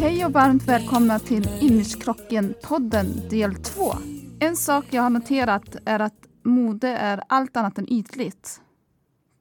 Hej och varmt välkomna till Imagekrocken-podden del 2. En sak jag har noterat är att mode är allt annat än ytligt.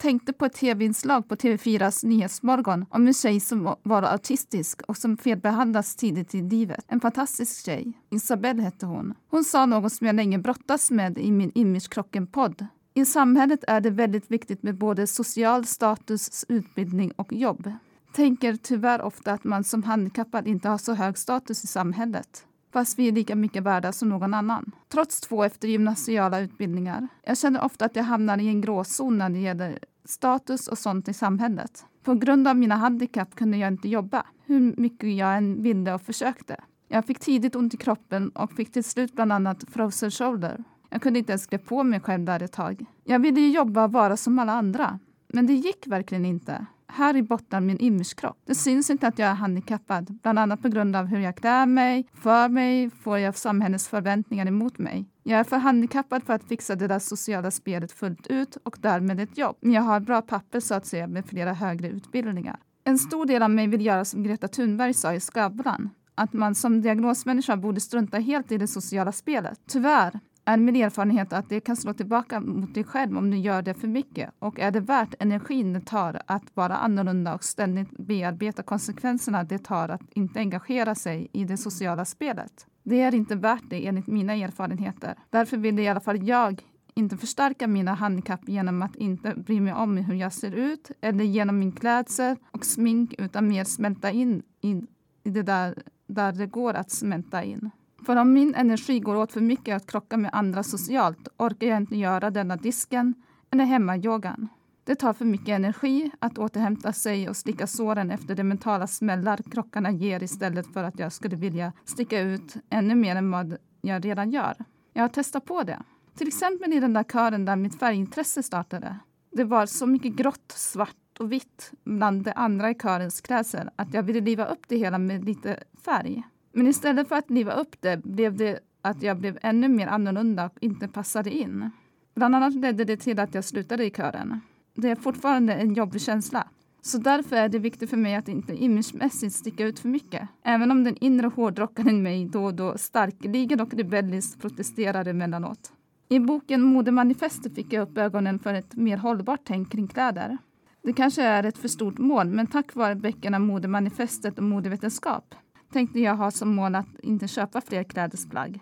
Tänkte på ett tv-inslag på TV4s Nyhetsmorgon om en tjej som var autistisk och som felbehandlats tidigt i livet. En fantastisk tjej. Isabelle hette hon. Hon sa något som jag länge brottats med i min Imagekrocken-podd. I samhället är det väldigt viktigt med både social status, utbildning och jobb tänker tyvärr ofta att man som handikappad inte har så hög status i samhället fast vi är lika mycket värda som någon annan. Trots två eftergymnasiala utbildningar. Jag känner ofta att jag hamnar i en gråzon när det gäller status och sånt i samhället. På grund av mina handikapp kunde jag inte jobba, hur mycket jag än ville och försökte. Jag fick tidigt ont i kroppen och fick till slut bland annat frozen shoulder. Jag kunde inte ens klä på mig själv där ett tag. Jag ville ju jobba och vara som alla andra, men det gick verkligen inte här i botten min imagekropp. Det syns inte att jag är handikappad, bland annat på grund av hur jag klär mig, för mig, får jag samhällets förväntningar emot mig. Jag är för handikappad för att fixa det där sociala spelet fullt ut och därmed ett jobb. Men jag har bra papper så att säga med flera högre utbildningar. En stor del av mig vill göra som Greta Thunberg sa i Skavlan, att man som diagnosmänniska borde strunta helt i det sociala spelet. Tyvärr är min erfarenhet att det kan slå tillbaka mot dig själv om du gör det för mycket. Och är det värt energin det tar att vara annorlunda och ständigt bearbeta konsekvenserna det tar att inte engagera sig i det sociala spelet? Det är inte värt det enligt mina erfarenheter. Därför vill i alla fall jag inte förstärka mina handikapp genom att inte bry mig om hur jag ser ut eller genom min klädsel och smink utan mer smälta in i, det där, där det går att smälta in. För om min energi går åt för mycket att krocka med andra socialt orkar jag inte göra denna disken eller hemmayogan. Det tar för mycket energi att återhämta sig och slicka såren efter de mentala smällar krockarna ger istället för att jag skulle vilja sticka ut ännu mer än vad jag redan gör. Jag har testat på det. Till exempel i den där kören där mitt färgintresse startade. Det var så mycket grått, svart och vitt bland de andra i körens klädsel att jag ville liva upp det hela med lite färg. Men istället för att liva upp det blev det att jag blev ännu mer annorlunda och inte passade in. Bland annat ledde det till att jag slutade i kören. Det är fortfarande en jobbig känsla. Så därför är det viktigt för mig att inte imagemässigt sticka ut för mycket. Även om den inre hårdrockaren i mig då och då starkligen och rebelliskt protesterar emellanåt. I boken Modemanifestet fick jag upp ögonen för ett mer hållbart tänk kring kläder. Det kanske är ett för stort mål, men tack vare böckerna Modemanifestet och Modevetenskap tänkte jag ha som mål att inte köpa fler klädesplagg.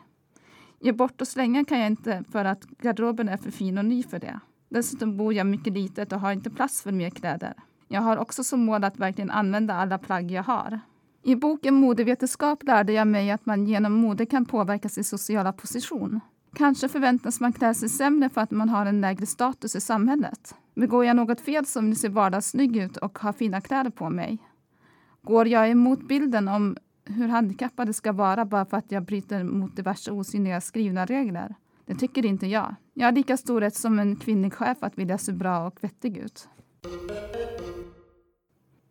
Ge bort och slänga kan jag inte för att garderoben är för fin och ny för det. Dessutom bor jag mycket litet och har inte plats för mer kläder. Jag har också som mål att verkligen använda alla plagg jag har. I boken Modevetenskap lärde jag mig att man genom mode kan påverka sin sociala position. Kanske förväntas man klä sig sämre för att man har en lägre status i samhället. Begår jag något fel som vill se vardagssnygg ut och har fina kläder på mig? Går jag emot bilden om hur handikappade ska vara bara för att jag bryter mot diverse osynliga skrivna regler. Det tycker inte jag. Jag har lika stor rätt som en kvinnlig chef att vilja se bra och vettig ut.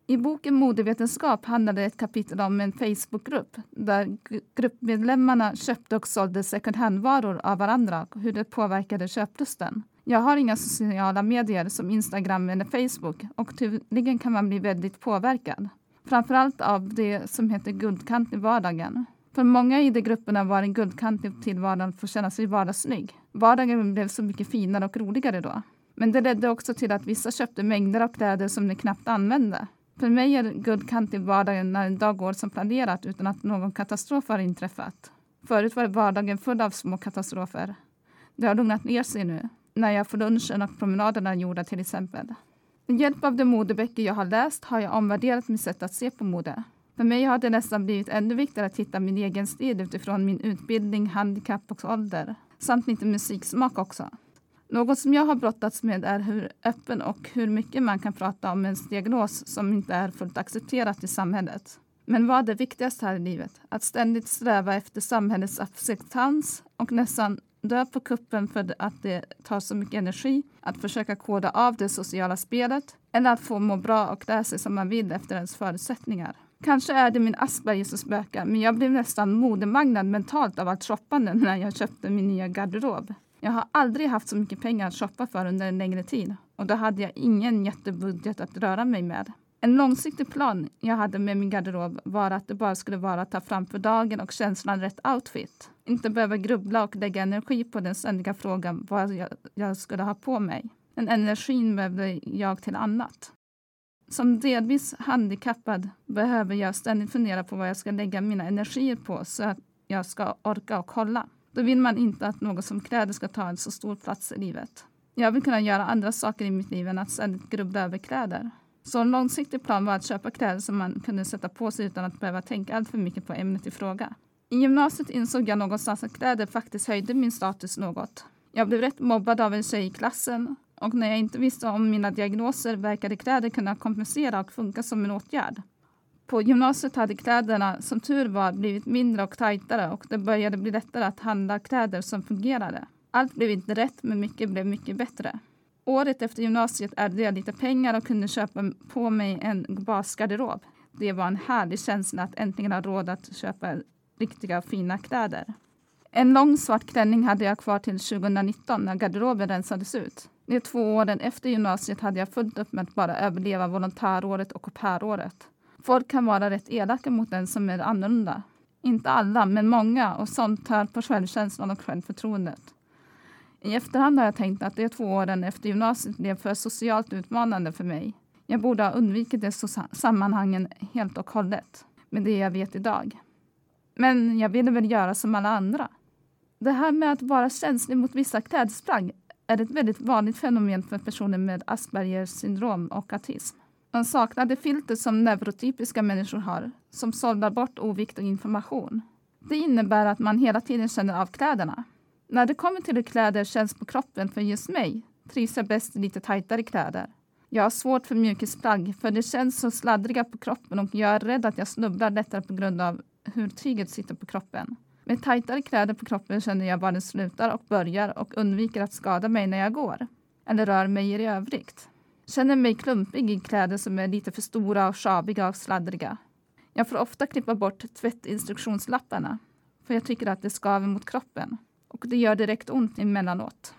I boken Modevetenskap handlade ett kapitel om en Facebookgrupp där gruppmedlemmarna köpte och sålde second hand-varor av varandra och hur det påverkade köplusten. Jag har inga sociala medier som Instagram eller Facebook och tydligen kan man bli väldigt påverkad. Framförallt av det som heter guldkant i vardagen. För många i de grupperna var en guldkant i tillvaron för att känna sig vardagssnygg. Vardagen blev så mycket finare och roligare då. Men det ledde också till att vissa köpte mängder av kläder som de knappt använde. För mig är guldkant i vardagen när en dag går som planerat utan att någon katastrof har inträffat. Förut var vardagen full av små katastrofer. Det har lugnat ner sig nu, när jag får lunchen och promenaderna gjorda till exempel. Med hjälp av de modeböcker jag har läst har jag omvärderat mitt sätt att se på mode. För mig har det nästan blivit ännu viktigare att hitta min egen stil utifrån min utbildning, handikapp och ålder. Samt lite musiksmak också. Något som jag har brottats med är hur öppen och hur mycket man kan prata om en diagnos som inte är fullt accepterat i samhället. Men vad är viktigast här i livet? Att ständigt sträva efter samhällets acceptans och nästan dö på kuppen för att det tar så mycket energi att försöka koda av det sociala spelet eller att få må bra och klä sig som man vill efter ens förutsättningar. Kanske är det min Asperger som spökar, men jag blev nästan modemagnad mentalt av allt shoppande när jag köpte min nya garderob. Jag har aldrig haft så mycket pengar att shoppa för under en längre tid och då hade jag ingen jättebudget att röra mig med. En långsiktig plan jag hade med min garderob var att det bara skulle vara att ta fram för dagen och känslan rätt outfit. Inte behöva grubbla och lägga energi på den ständiga frågan vad jag, jag skulle ha på mig. Den energin behövde jag till annat. Som delvis handikappad behöver jag ständigt fundera på vad jag ska lägga mina energier på så att jag ska orka och hålla. Då vill man inte att något som kläder ska ta en så stor plats i livet. Jag vill kunna göra andra saker i mitt liv än att ständigt grubbla över kläder. Så en långsiktig plan var att köpa kläder som man kunde sätta på sig utan att behöva tänka allt för mycket på ämnet i fråga. I gymnasiet insåg jag någonstans att kläder faktiskt höjde min status något. Jag blev rätt mobbad av en tjej i klassen och när jag inte visste om mina diagnoser verkade kläder kunna kompensera och funka som en åtgärd. På gymnasiet hade kläderna som tur var blivit mindre och tajtare och det började bli lättare att handla kläder som fungerade. Allt blev inte rätt, men mycket blev mycket bättre. Året efter gymnasiet ärvde jag lite pengar och kunde köpa på mig en basgarderob. Det var en härlig känsla att äntligen ha råd att köpa riktiga fina kläder. En lång svart klänning hade jag kvar till 2019 när garderoben rensades ut. De två åren efter gymnasiet hade jag fullt upp med att bara överleva volontäråret och au Folk kan vara rätt elaka mot den som är annorlunda. Inte alla, men många och sånt tär på självkänslan och självförtroendet. I efterhand har jag tänkt att de två åren efter gymnasiet blev för socialt utmanande för mig. Jag borde ha undvikit de sammanhangen helt och hållet med det jag vet idag. Men jag ville väl göra som alla andra. Det här med att vara känslig mot vissa klädesplagg är ett väldigt vanligt fenomen för personer med Aspergers syndrom och autism. Man saknar det filter som neurotypiska människor har, som sållar bort oviktig information. Det innebär att man hela tiden känner av kläderna. När det kommer till hur kläder känns på kroppen för just mig trivs jag bäst i lite tajtare kläder. Jag har svårt för mjukisplagg för det känns så sladdriga på kroppen och jag är rädd att jag snubblar lättare på grund av hur tyget sitter på kroppen. Med tajtare kläder på kroppen känner jag var den slutar och börjar och undviker att skada mig när jag går eller rör mig i övrigt. Känner mig klumpig i kläder som är lite för stora och sjabiga och sladdriga. Jag får ofta klippa bort tvättinstruktionslapparna för jag tycker att det skaver mot kroppen och det gör direkt ont emellanåt.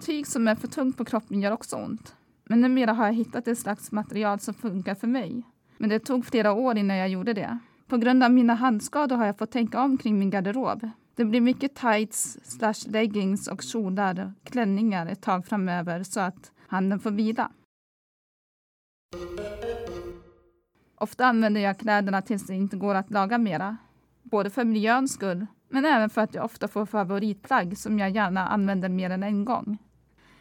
Tyg som är för tungt på kroppen gör också ont. Men numera har jag hittat ett slags material som funkar för mig. Men det tog flera år innan jag gjorde det. På grund av mina handskador har jag fått tänka om kring min garderob. Det blir mycket tights, slash leggings och kjolar och klänningar ett tag framöver så att handen får vila. Ofta använder jag kläderna tills det inte går att laga mera. Både för miljöns skull, men även för att jag ofta får favoritplagg som jag gärna använder mer än en gång.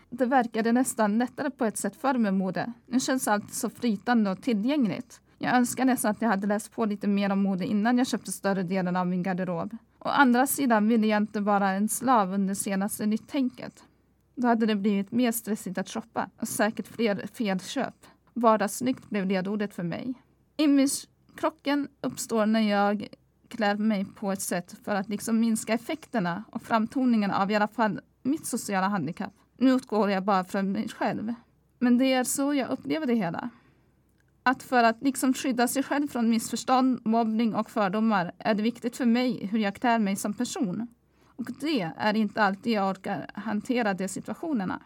Det verkade nästan lättare på ett sätt förr med mode. Nu känns allt så flytande och tillgängligt. Jag önskar nästan att jag hade läst på lite mer om mode innan jag köpte större delen av min garderob. Å andra sidan ville jag inte vara en slav under senaste nyttänket. Då hade det blivit mer stressigt att shoppa och säkert fler felköp. Vardagssnyggt blev ledordet för mig. Imagekrocken uppstår när jag klär mig på ett sätt för att liksom minska effekterna och framtoningen av i alla fall mitt sociala handikapp. Nu utgår jag bara från mig själv. Men det är så jag upplever det hela att för att liksom skydda sig själv från missförstånd, mobbning och fördomar är det viktigt för mig hur jag klär mig som person. Och det är inte alltid jag orkar hantera de situationerna.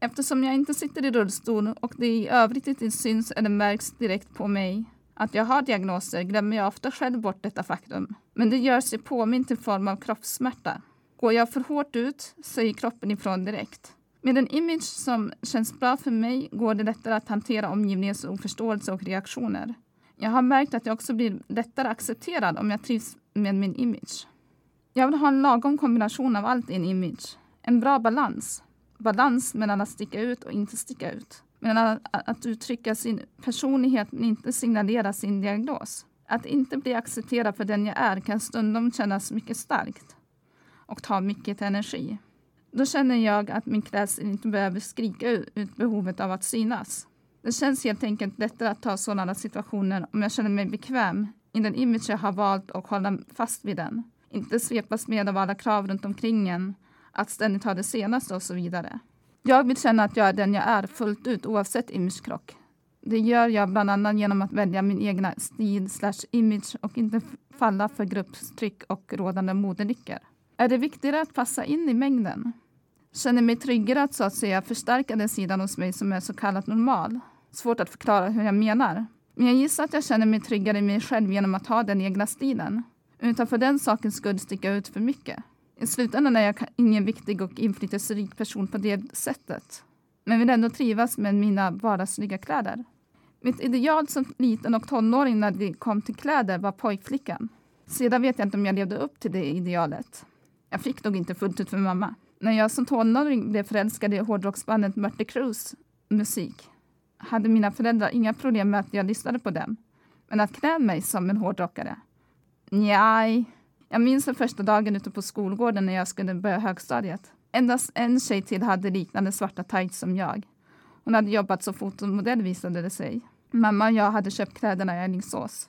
Eftersom jag inte sitter i rullstol och det i övrigt inte syns eller märks direkt på mig att jag har diagnoser glömmer jag ofta själv bort detta faktum. Men det gör sig påmint i form av kroppssmärta. Går jag för hårt ut säger kroppen ifrån direkt. Med en image som känns bra för mig går det lättare att hantera omgivningens oförståelse och reaktioner. Jag har märkt att jag också blir lättare accepterad om jag trivs med min image. Jag vill ha en lagom kombination av allt i en image. En bra balans. Balans mellan att sticka ut och inte sticka ut. Mellan att uttrycka sin personlighet men inte signalera sin diagnos. Att inte bli accepterad för den jag är kan stundom kännas mycket starkt och ta mycket energi. Då känner jag att min klädsel inte behöver skrika ut behovet av att synas. Det känns helt enkelt lättare att ta sådana situationer om jag känner mig bekväm i den image jag har valt och hålla fast vid den. Inte svepas med av alla krav runt omkring en, att ständigt ha det senaste och så vidare. Jag vill känna att jag är den jag är fullt ut oavsett imagekrock. Det gör jag bland annat genom att välja min egna stil slash image och inte falla för grupptryck och rådande modenycker. Är det viktigare att passa in i mängden? Känner mig tryggare att så att säga förstärka den sidan hos mig som är så kallat normal. Svårt att förklara hur jag menar. Men jag gissar att jag känner mig tryggare i mig själv genom att ha den egna stilen. Utan för den sakens skull sticka ut för mycket. I slutändan är jag ingen viktig och inflytelserik person på det sättet. Men vill ändå trivas med mina vardagsliga kläder. Mitt ideal som liten och tonåring när det kom till kläder var pojkflickan. Sedan vet jag inte om jag levde upp till det idealet. Jag fick nog inte fullt ut för mamma. När jag som tonåring blev förälskad i hårdrocksbandet Mötley Cruz musik hade mina föräldrar inga problem med att jag lyssnade på dem. Men att klä mig som en hårdrockare? Njaj. Jag minns den första dagen ute på skolgården när jag skulle börja högstadiet. Endast en tjej till hade liknande svarta tights som jag. Hon hade jobbat som fotomodell visade det sig. Mamma och jag hade köpt kläderna i Alingsås.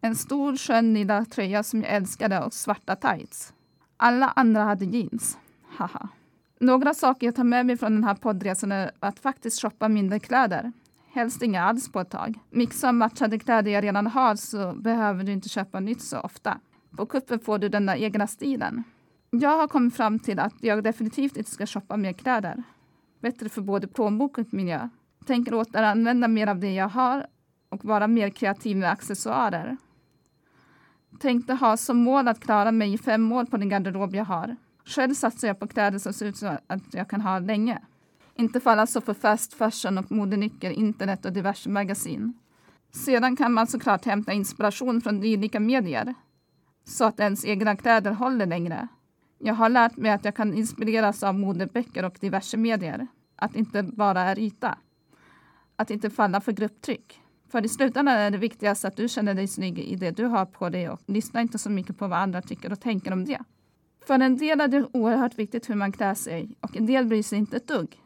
En stor skön lilla tröja som jag älskade och svarta tights. Alla andra hade jeans. Haha. Några saker jag tar med mig från den här poddresan är att faktiskt shoppa mindre kläder. Helst inga alls på ett tag. Mixa och matchade kläder jag redan har så behöver du inte köpa nytt så ofta. På kuppen får du den där egna stilen. Jag har kommit fram till att jag definitivt inte ska shoppa mer kläder. Bättre för både plånbok och miljö. Tänker återanvända mer av det jag har och vara mer kreativ med accessoarer. Tänkte ha som mål att klara mig i fem år på den garderob jag har. Själv satsar jag på kläder som ser ut så att jag kan ha länge. Inte falla så för fast fashion och modenycker, internet och diverse magasin. Sedan kan man såklart hämta inspiration från dylika medier så att ens egna kläder håller längre. Jag har lärt mig att jag kan inspireras av modeböcker och diverse medier. Att inte bara är yta. Att inte falla för grupptryck. För i slutändan är det viktigast att du känner dig snygg i det du har på dig och lyssna inte så mycket på vad andra tycker och tänker om det. För en del är det oerhört viktigt hur man klär sig och en del bryr sig inte ett dugg.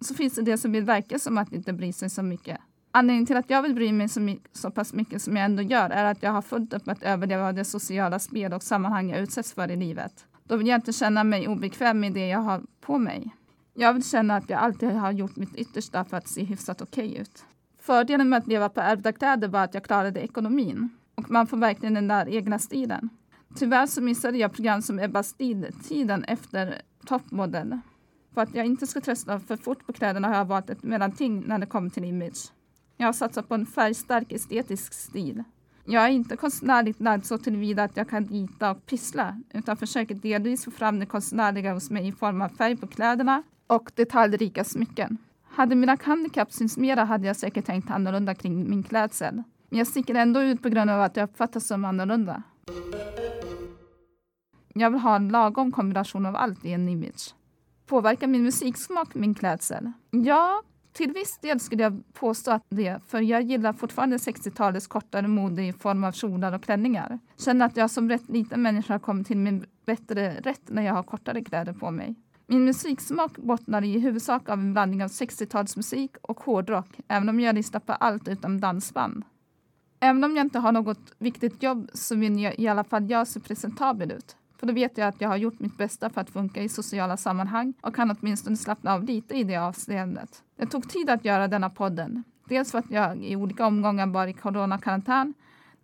Så finns det de som vill verka som att inte bryr sig så mycket. Anledningen till att jag vill bry mig så, mycket, så pass mycket som jag ändå gör är att jag har fullt upp att överleva det sociala spel och sammanhang jag utsätts för i livet. Då vill jag inte känna mig obekväm med det jag har på mig. Jag vill känna att jag alltid har gjort mitt yttersta för att se hyfsat okej okay ut. Fördelen med att leva på ärvda kläder var att jag klarade ekonomin. Och man får verkligen den där egna stilen. Tyvärr så missade jag program som Ebba Stil tiden efter toppmodell. För att jag inte ska trösta för fort på kläderna har jag valt ett mellanting när det kommer till image. Jag har satsat på en färgstark estetisk stil. Jag är inte konstnärligt lagd så tillvida att jag kan rita och pyssla utan försöker delvis få fram det konstnärliga hos mig i form av färg på kläderna och detaljrika smycken. Hade mina handikapp synts mera hade jag säkert tänkt annorlunda kring min klädsel. Men jag sticker ändå ut på grund av att jag uppfattas som annorlunda. Jag vill ha en lagom kombination av allt i en image. Påverkar min musiksmak min klädsel? Ja, till viss del skulle jag påstå att det, för jag gillar fortfarande 60-talets kortare mode i form av kjolar och klänningar. Känner att jag som rätt liten människa har kommit till min bättre rätt när jag har kortare kläder på mig. Min musiksmak bottnar i huvudsak av en blandning av 60-talsmusik och hårdrock, även om jag lyssnar på allt utom dansband. Även om jag inte har något viktigt jobb så vill jag i alla fall jag se presentabel ut. För då vet jag att jag har gjort mitt bästa för att funka i sociala sammanhang och kan åtminstone slappna av lite i det avseendet. Det tog tid att göra denna podden. Dels för att jag i olika omgångar var i coronakarantän.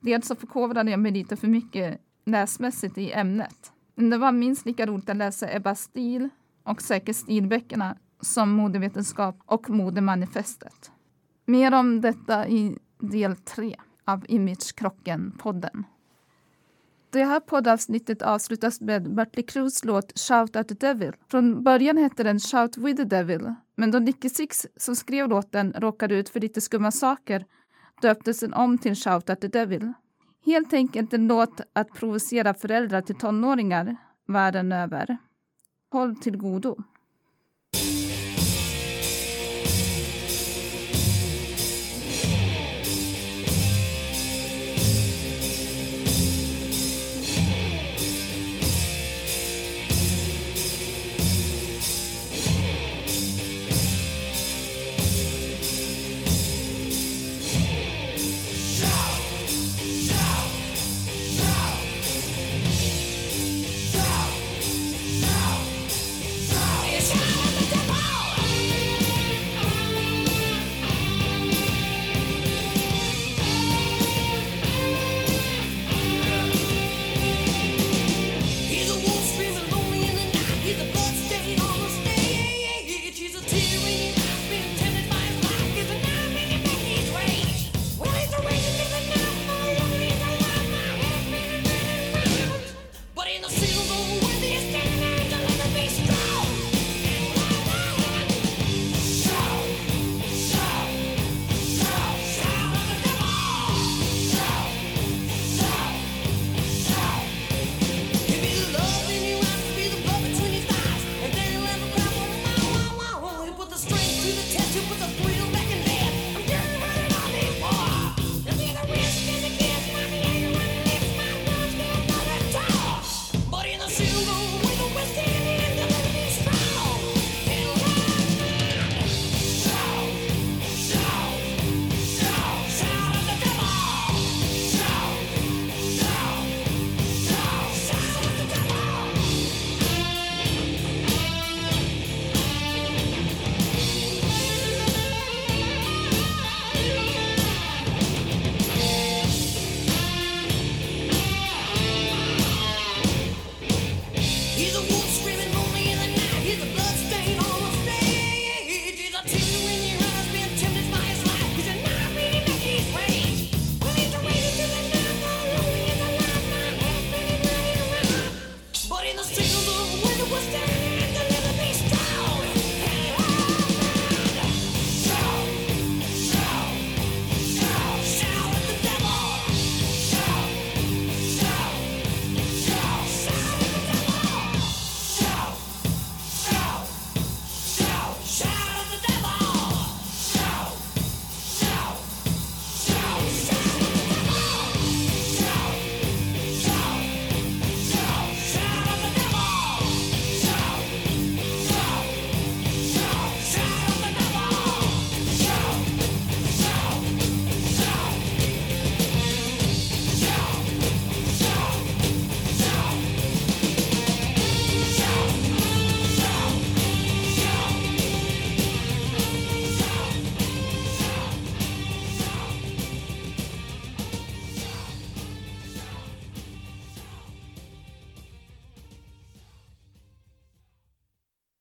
Dels så förkovrade jag mig lite för mycket läsmässigt i ämnet. Men det var minst lika roligt att läsa Ebba Stil och säkert stilböckerna som modevetenskap och modemanifestet. Mer om detta i del tre av Imagekrocken-podden. Det här poddavsnittet avslutas med Bertley Crues låt Shout at the Devil. Från början hette den Shout with the Devil, men då Nicky Six som skrev låten råkade ut för lite skumma saker döptes den om till Shout at the Devil. Helt enkelt en låt att provocera föräldrar till tonåringar världen över. Håll till godo. Yes!